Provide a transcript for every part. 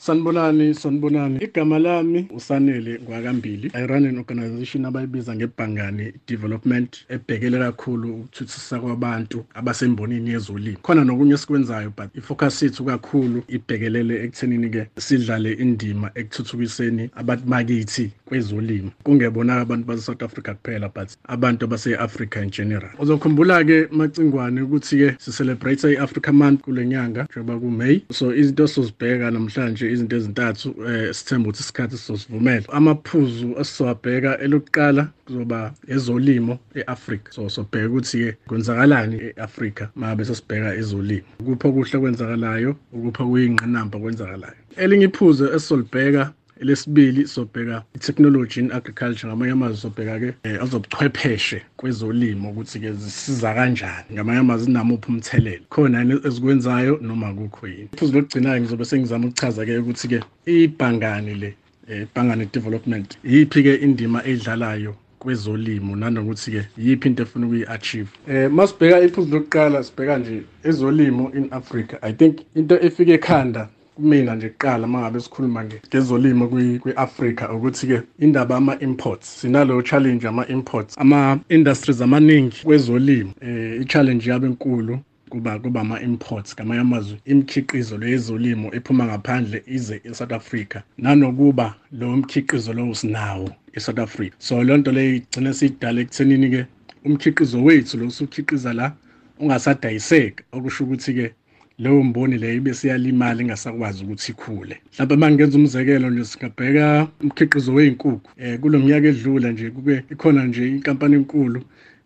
Sanibonani, sanibonani. Igama lami usanele ngwakambili. I run an organization abayibiza ngebhangani development ebhekele kakhulu ukuthuthukisa kwabantu abasembonini yezolimo. Khona nokunye esikwenzayo but ifocus yethu kakhulu ibhekelele ekuthenini ke sidlale indima ekuthuthukiseni abakithi kwezolimo. Kungebona abantu base South Africa kuphela but abantu abase Africa in general. Uzokhumbula ke macingwane ukuthi ke si celebrate i-Africa month kule nyanga njengoba ku May. So izinto sizobheka namhlanje izinto ezintathu eh sithemba ukuthi isikhathi sizosivumela. Amaphuzu asizowabheka elokuqala kuzoba ezolimo eAfrica so sobheka ukuthi ke kwenzakalani eAfrica mabe sesibheka ezolimo. Ukuphi okuhle kwenzakalayo ukuphi okuyingqinamba kwenzakalayo elinye iphuzu esisolibheka elesibili sobheka i-technology in agriculture ngamanye amazwi sobheka ke eh, azobuchwepheshe kwezolimo ukuthi ke zisiza kanjani ngamanye amazwi zinamuphi umthelelo khona yini ezikwenzayo noma kukho yini. Iphuzu lokugcinayo ngizobe sengizama ukuchaza ke ukuthi ke ibhangani le eh, ibhangani development yiphi ke indima eyidlalayo kwezolimo nanokuthi ke yiphi into efuna ukuyi-achieve? Eh masibheka iphuzu lokuqala sibheka nje ezolimo in Africa i think into efike ekhanda kumina nje kuqala mangabe sikhuluma ngezolimo kwi-Africa ukuthi ke indaba ama-imports sinalo challenge ama-imports. Ama-industries amaningi kwezolimo eh i-challenge yabe enkulu kuba kuba ama-imports ngamanye amazwi. Imikhiqizo leyezolimo ephuma ngaphandle ize e-South Africa nanokuba lo mkhiqizo lowo sinawo e-South Africa. So loo nto leyo igcine siyidala ekuthenini ke umkhiqizo wethu lo usukhiqiza la ungasadayiseki. Okusho ukuthi-ke leyo mboni leyo ibe siyalimala ingasakwazi ukuthi ikhule. Mhlawumbe uma ngenza umzekelo nje singabheka umkhiqizo wey'nkukhu um kulo minyaka edlula nje kube ikhona nje inkampani enkulu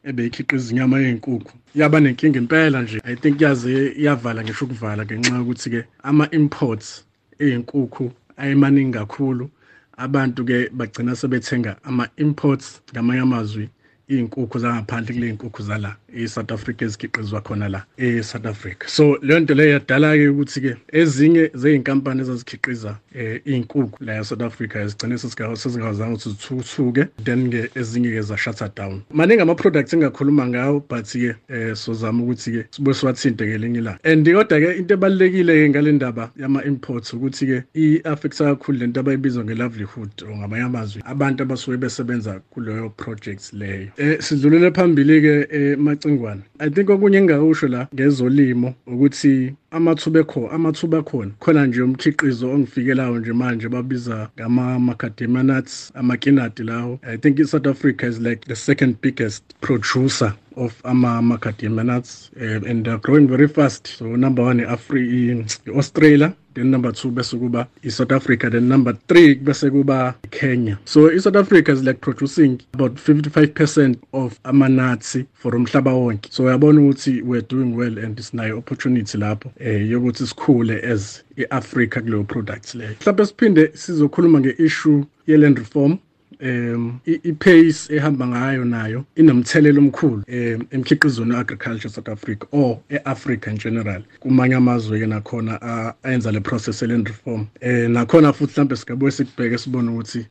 ebeyikhiqiza inyama yey'nkukhu yaba nenkinga impela nje. I think yaze yavala ngisho ukuvala ngenxa yokuthi-ke ama-imports ey'nkukhu ayemaningi kakhulu. Abantu-ke bagcina sebethenga ama-imports ngamanye amazwi. Iy'nkukhu zangaphandle kule y'nkukhu zala e-South Africa ezikhiqizwa khona la e-South Africa. So leyo nto leyo yadala-ke ukuthi-ke ezinye zey'nkampani ezazikhiqiza um iy'nkukhu la e-South Africa zigcine sezingazange ukuthi zithuthuke then-ke ezinye-ke za-shutter down. Maningi ama-products engingakhuluma ngawo but-ke um sozama ukuthi-ke sibuye siwathinte ngelinye ilanga. And kodwa-ke into ebalulekile-ke ngale ndaba yama-imports ukuthi-ke i-affecta kakhulu lento abayibiza nge-livelihood or ngamanye amazwi abantu abasuke besebenza kuleyo project leyo. Um sidlulele phambili-ke um macingwane i think okunye engingakusho la ngezolimo ukuthi amathuba ekho amathuba akhona. Khona nje umkhiqizo ongifikelayo nje manje babiza ngama-macadamia nuts amakinati lawo. I think i-south africa is like the second biggest producer of ama-macadamia nuts uh, and they're growing very fast. So number one i-australia then number two bese kuba i-south africa then number three bese kuba kenya. So i-south africa is like producing about 55 percent of amanatsi for umhlaba wonke. So uyabona ukuthi we're doing well and sinayo opportunity lapho eh yokuthi sikhule as i-africa kuleyo products leyo. Mhlawumbe siphinde sizokhuluma nge-issue ye-land reform. Um i-pace ehamba ngayo nayo inomthelelo omkhulu um emkhiqizweni we-agriculture South Africa or e-Africa in general. Kumanye amazwe-ke nakhona ayenza le process ye-land reform. Um nakhona futhi mhlawumbe singabuye sikubheke sibone ukuthi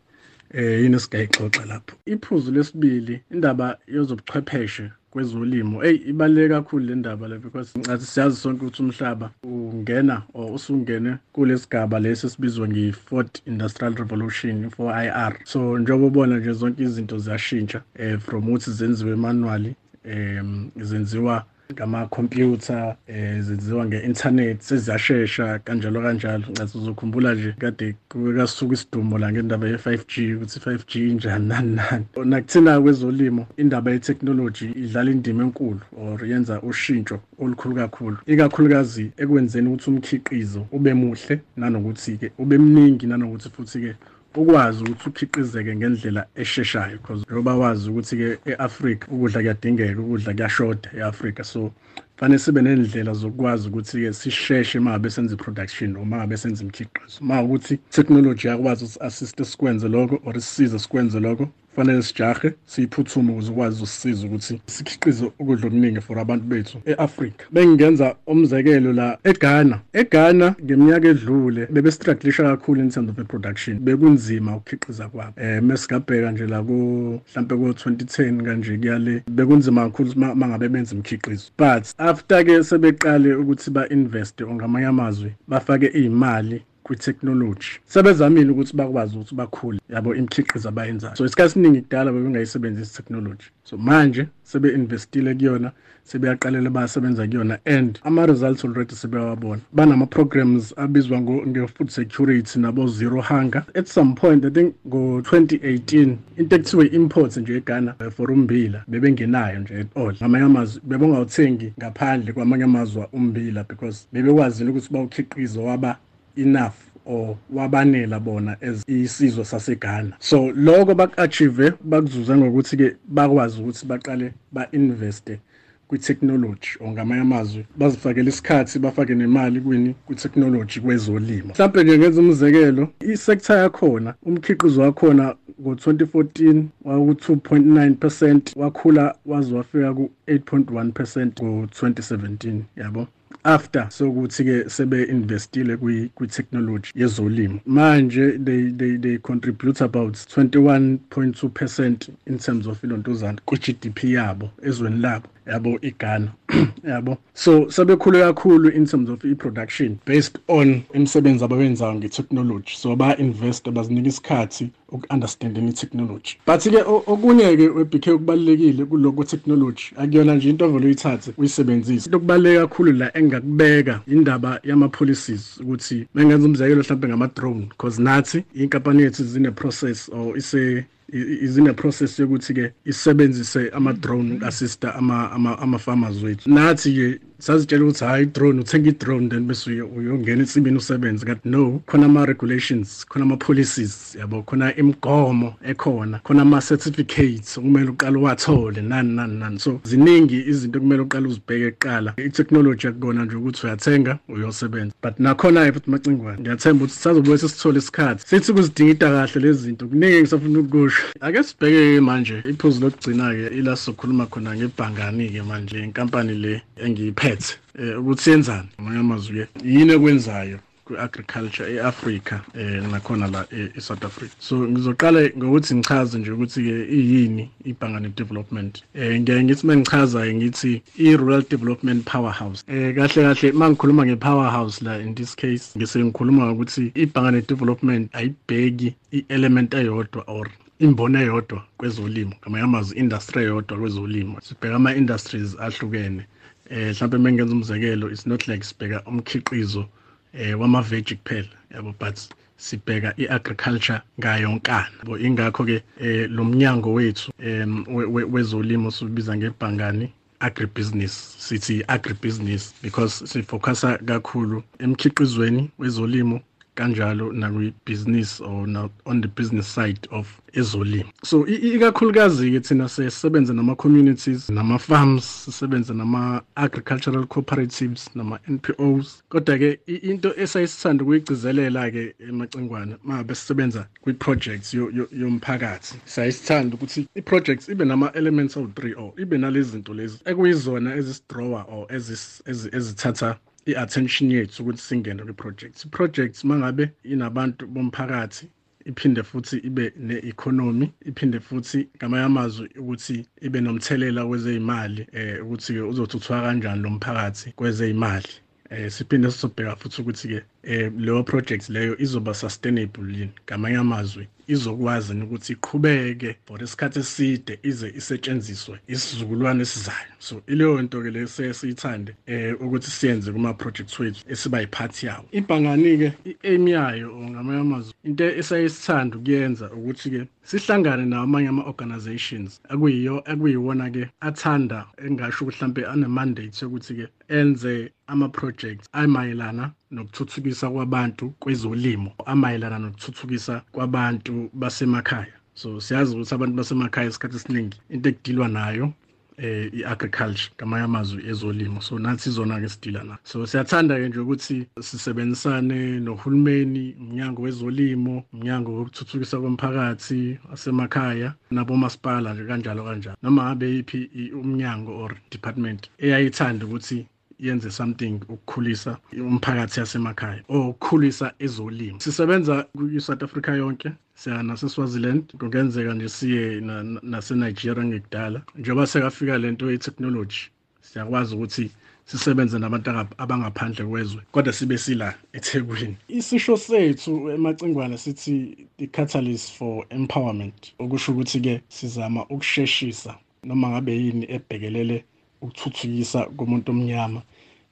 eh yini sigayixoxa lapho. Iphuzu lesibili indaba yezobuchwepheshe. Kwezolimo. Eyi ibaluleke kakhulu le ndaba le because ngathi siyazi sonke ukuthi umhlaba ungena or usungene kulesigaba lesi esibizwa nge-fourth industrial revolution for IR so njengoba ubona nje zonke izinto ziyashintsha um from ukuthi zenziwe manually um zenziwa ngamakhompyutha um zenziwa nge-internet seziyashesha kanjalo kanjalo. Ngathi uzokhumbula nje kade kasuka isidumo la ngendaba ye-five g ukuthi i-five g injani nani nani. Nakuthina kwezolimo indaba ye-technology idlala indima enkulu or yenza ushintsho olukhulu kakhulu. Ikakhulukazi ekwenzeni ukuthi umkhiqizo ube muhle nanokuthi-ke ube mningi nanokuthi futhi-ke ukwazi ukuthi ukhiqizeke ngendlela esheshayo because njengoba wazi ukuthi-ke e-Afrika ukudla kuyadingeka ukudla kuyashoda e-Afrika so fanele sibe nendlela zokwazi ukuthi-ke sisheshe uma ngabe senza i-production uma ngabe senza imikhiqizo. Uma ukuthi technology yakwazi ukuthi assist sikwenze lokho or sisize sikwenze lokho kufanele sijahe siyiphuthume ukuze ukwazi usisiza ukuthi sikhiqize ukudla okuningi for abantu bethu e-Afrika. Bengingenza umzekelo la eGhana. eGhana ngeminyaka edlule bebestrugglisha kakhulu in terms of production. Bekunzima ukukhiqiza kwabo. Eh mesigabheka nje la ku mhlambe ku 2010 kanje kuyale bekunzima kakhulu mangabe benza imikhiqizo. But after ke sebeqale ukuthi ba invest ngamanye amazwi bafake izimali kwi-technology. Sebezamile ukuthi bakwazi ukuthi bakhule yabo imikhiqizo abayenzayo. So isikhathi esiningi kudala bebengayisebenzisi i-technology. So manje sebe-investile kuyona sebeyaqalela bayasebenza kuyona and ama-results already sebeyawabona banama-programs abizwa nge-food security nabo-zero hunger. At some point i think ngo-2018 into ekuthiwa i-imports nje eghana eh, for umbila bebengenayo nje at all. Ngamanye amazwi bebengawuthengi ngaphandle kwamanye amazwe umbila because bebekwazile ukuthi bawukhiqize waba enough or wabanela bona as isizwe saseGhana. So lokho bakuachieve bakuzuza ngokuthi ke bakwazi ukuthi baqale ba-investe kwi-technology or ngamanye amazwi bazifakele isikhathi bafake nemali kwini? Kwi-technology kwezolimo. Mhlawumbe nje ngenza umzekelo isektor yakhona umkhiqizo wakhona ngo-2014 waku-2.9 percent wakhula waze wafika ku-8.1 percent ngo-2017 yabo? After sokuthi-ke sebe-investile kwi-technology yezolimo. Manje they, they, they contribute about 21.2 percent in terms of ilontuzana kwi-gdp yabo ezweni labo. Yabo iGhana. Yabo. So sebekhulu kakhulu in terms of i-production based on imisebenzi abawenzayo nge-technology. So ba-invest bazinika isikhathi uku-understanding i-technology. But-ke okunye-ke we-bk okubalulekile kuloko technology akuyona nje into ovele uyithathe uyisebenzise. Into okubaluleke kakhulu la engakubeka indaba yama-policies ukuthi mengenza umzekelo mhlawumbe ngama-drone because nathi inkampani yethu zine-process or ise izine process yokuthi ke isebenzise ama drone assista ama ama farmers wethu nathi ke sazitshela ukuthi hayi drone uthenga i-drone then bese uyongena ensimini usebenze. Kanti no khona ama-regulations khona ama-policies yabo khona imigomo ekhona khona ama-certificates okumele uqale uwathole nani nani nani. So ziningi izinto okumele uqale uzibheke kuqala. I-technology akubona nje ukuthi uyathenga uyosebenza. But nakhona-ke futhi macingwane ngiyathemba ukuthi sazobuye sisithole isikhathi. Sithi kuzidingida kahle lezi zinto kuningi ngisafuna ukusho ake sibheke-ke manje iphuzu lokugcina-ke ila sizokhuluma khona ngebhangani-ke manje inkampani le engiyiphethe phethe eh ukuthi yenzani ngamanye amazwi ke yini ekwenzayo ku-agriculture e-afrika eh nakhona la e-south africa? So ngizoqala ngokuthi ngichaze nje ukuthi-ke iyini ibhangane development eh ngiyaye ngithi uma ngichaza-ke ngithi i-rural development powerhouse. Eh kahle kahle uma ngikhuluma nge-powerhouse la in this case ngise ngikhuluma ngokuthi ibhangane development ayibheki i-element eyodwa or imboni eyodwa kwezolimo ngamanye amazwi industry eyodwa kwezolimo. Sibheka ama-industries ahlukene. Eh mhlawumbe mengenza umzekelo it's not like sibheka umkhiqizo eh wama-veg kuphela yabo but sibheka i-agriculture ngayonkana bo ingakho ke eh lo mnyango wethu em wezolimo sibiza ngebhangani agribusiness sithi agribusiness because sifocusa kakhulu emkhiqizweni wezolimo kanjalo nakwi-business or on the business side of ezolimo. So ikakhulukazi-ke thina sisebenze nama-communities nama-farms sisebenze nama-agricultural cooperatives nama-npos kodwa-ke into esayisithanda ukuyigcizelela-ke emacingwane mabe sisebenza kwi-projects yomphakathi sayisithanda ukuthi i-projects ibe nama-elements awu-three or ibe nalezi zinto lezi ekuyizona ezisidrawer or ezithatha i-attention yethu ukuthi singene kwi-project i-project mangabe inabantu bomphakathi iphinde futhi ibe ne-economy iphinde futhi ngamanye amazwi ukuthi ibe nomthelela kwezeyimali eh ukuthi-ke uzothuthuka kanjani lo mphakathi kwezeyimali. Eh siphinde sizobheka futhi ukuthi-ke eh leyo project leyo izoba sustainable yini? Ngamanye amazwi izokwazi ukuthi iqhubeke for isikhathi eside ize isetshenziswe isizukulwane esizayo? So ileyo nto ke le siyithande eh ukuthi siyenze kuma projects wethu esiba yiphathi yawo. Ibhangani ke i-aim yayo ngamanye amazwi into esayisithanda ukuyenza ukuthi ke sihlangane namanye ama organizations akuyiyo akuyiwona ke athanda engasho mhlambe ane mandate ukuthi ke enze ama projects amayelana nokuthuthukisa kwabantu kwezolimo amayelana nokuthuthukisa kwabantu basemakhaya. So siyazi ukuthi abantu basemakhaya isikhathi esiningi into ekudilwa nayo eh i-agriculture ngamanye amazwi ezolimo. So nathi izona-ke sidila nayo so siyathanda-ke nje ukuthi sisebenzisane nohulumeni umnyango wezolimo umnyango wokuthuthukisa komphakathi wasemakhaya nabomasipala nje kanjalo kanjalo. Noma ngabe yiphi umnyango or department eyayithanda ukuthi yenze something ukukhulisa umphakathi yasemakhaya or ukukhulisa ezolimo. Sisebenza kwi-south africa yonke siya naseswaziland. Kungenzeka nje siye nasenigeria ngekudala njengoba sekafika lento ye-technology siyakwazi ukuthi sisebenze nabantu abangaphandle kwezwe kodwa sibe sila eThekwini. Isisho sethu emacingwane sithi the catalyst for empowerment okusho ukuthi ke sizama ukusheshisa noma ngabe yini ebhekelele ukuthuthukisa komuntu omnyama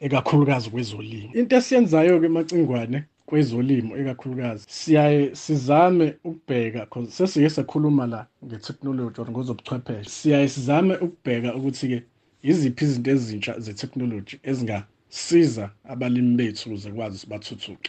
ekakhulukazi kwezolimo. Into esiyenzayo ke emacingwane kwezolimo ekakhulukazi siyaye sizame ukubheka cause sesike sakhuluma la ngetechnology or ngozobuchwepheshe siyaye sizame ukubheka ukuthi-ke yiziphi izinto ezintsha ze-technology ezingasiza abalimi bethu ukuze kwazi ukuthi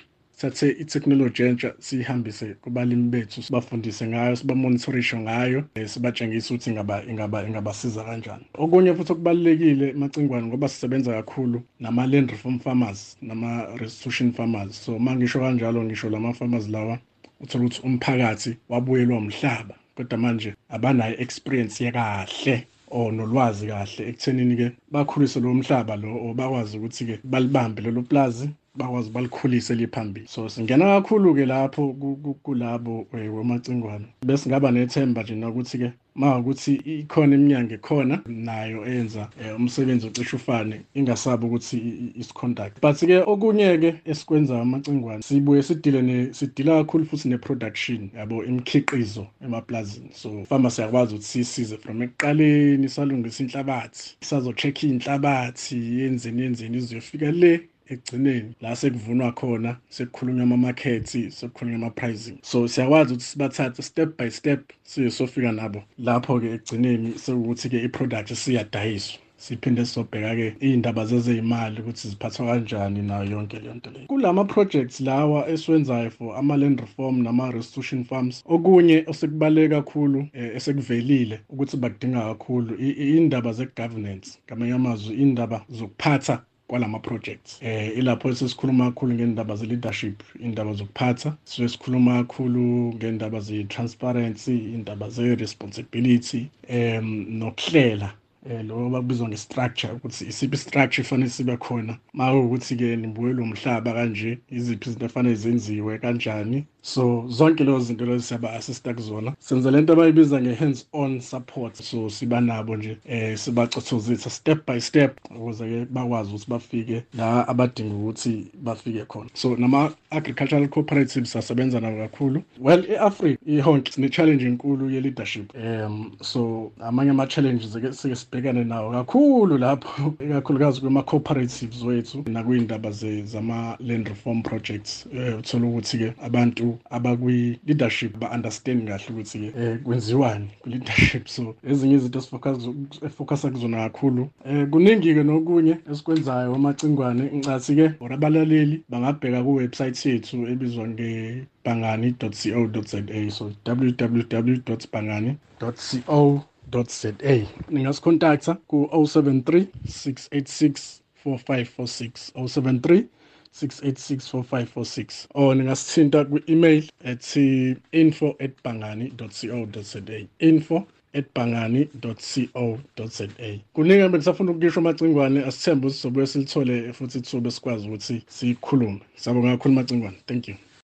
bathuthuke sathe i-technology entsha siyihambise kubalimi bethu sibafundise ngayo sibamonitorishe ngayo um sibatshengise ukuthi ingaba ingaba ingabasiza kanjani. Okunye futhi okubalulekile emacingwane ngoba sisebenza kakhulu nama-land reform farmers nama-restitution farmers. So ma ngisho kanjalo ngisho lama-farmers lawa uthola ukuthi umphakathi wabuyelwa umhlaba kodwa manje abanayo experience yekahle or nolwazi kahle ekuthenini-ke bakhulise lo mhlaba lo or bakwazi ukuthi-ke balibambe lelo plazi bakwazi balikhulise liphambili so singena kakhulu-ke lapho kulabo wemacingwane bese ngaba nethemba nje nokuthi-ke ma ukuthi ikhona iminyango ekhona nayo eyenza umsebenzi ocishe ufane ingasabi ukuthi isiconduct but-ke okunye-ke esikwenzayo amacingwane sibuye sidile sidila kakhulu futhi ne-production yabo imikhiqizo emaplazini so fama siyakwazi ukuthi siyisize from ekuqaleni salungisa inhlabathi sazo-check-a iy'nhlabathi yenzeni yenzeni iziyofika le. Ekugcineni la sekuvunwa khona sekukhulunywa amamakhethi sekukhulunywa ama-pricing. So siyakwazi ukuthi sibathathe step by step siye sofika nabo. Lapho-ke ekugcineni sekuwukuthi-ke i-product siyadayiswa siphinde sizobheka-ke iy'ndaba zezey'mali ukuthi ziphathwa kanjani nayo yonke leyo nto leyo. Kulama-projects lawa esiwenzayo for ama-land reform nama-restitution farms okunye osekubaluleke kakhulu um esekuvelile ukuthi bakudinga kakhulu iy'ndaba ze-governance ngamanye amazwi iy'ndaba zokuphatha kwalama projects. Eh ilapho sesikhuluma kakhulu ngendaba ze leadership indaba zokuphatha. So sikhuluma kakhulu ngendaba ze transparency indaba ze responsibility em nokuhlela eh lo bakubizwa nge-structure ukuthi isiphi structure ifanele sibe khona. Ma ukuthi-ke nibuyelwe umhlaba kanje iziphi izinto efanele zenziwe kanjani. So zonke lezo zinto lezo siyaba-assista kuzona. Senza le nto abayibiza nge-hands on support so siba nabo nje um sibacothozisa step by step ukuze-ke bakwazi ukuthi bafike la abadinga ukuthi bafike khona. So nama-agricultural cooperatives asebenza nabo kakhulu. Well e-africa ihonke sine-challenge enkulu ye-leadership. Um so amanye ama-challenges sike sibhekane nawo kakhulu lapho ikakhulukazi kwema-cooperatives wethu nakuy'ndaba zama-land reform projects um uthola ukuthi-ke abantu abakwi-leadership ba-understand kahle ukuthi-ke um kwenziwani kwi-leadership. So ezinye izinto efocusa kuzona kakhulu um kuningi-ke nokunye esikwenzayo amacingwane ngicathi-ke or abalaleli bangabheka kuwebsayithi yethu ebizwa ngebhangani co za so www bangani co za ningasikhontacta ku-073 686 4546 073 6864546 or ningasithinta kwi-email ethi info at bangani co za info at bangani co za kuningi bengisafuna ukusho amacingwane asithembe ukuthi sizobuye silithole futhi ithuba sikwazi ukuthi siyikhulume sabonga kakhulu macingwane thank you.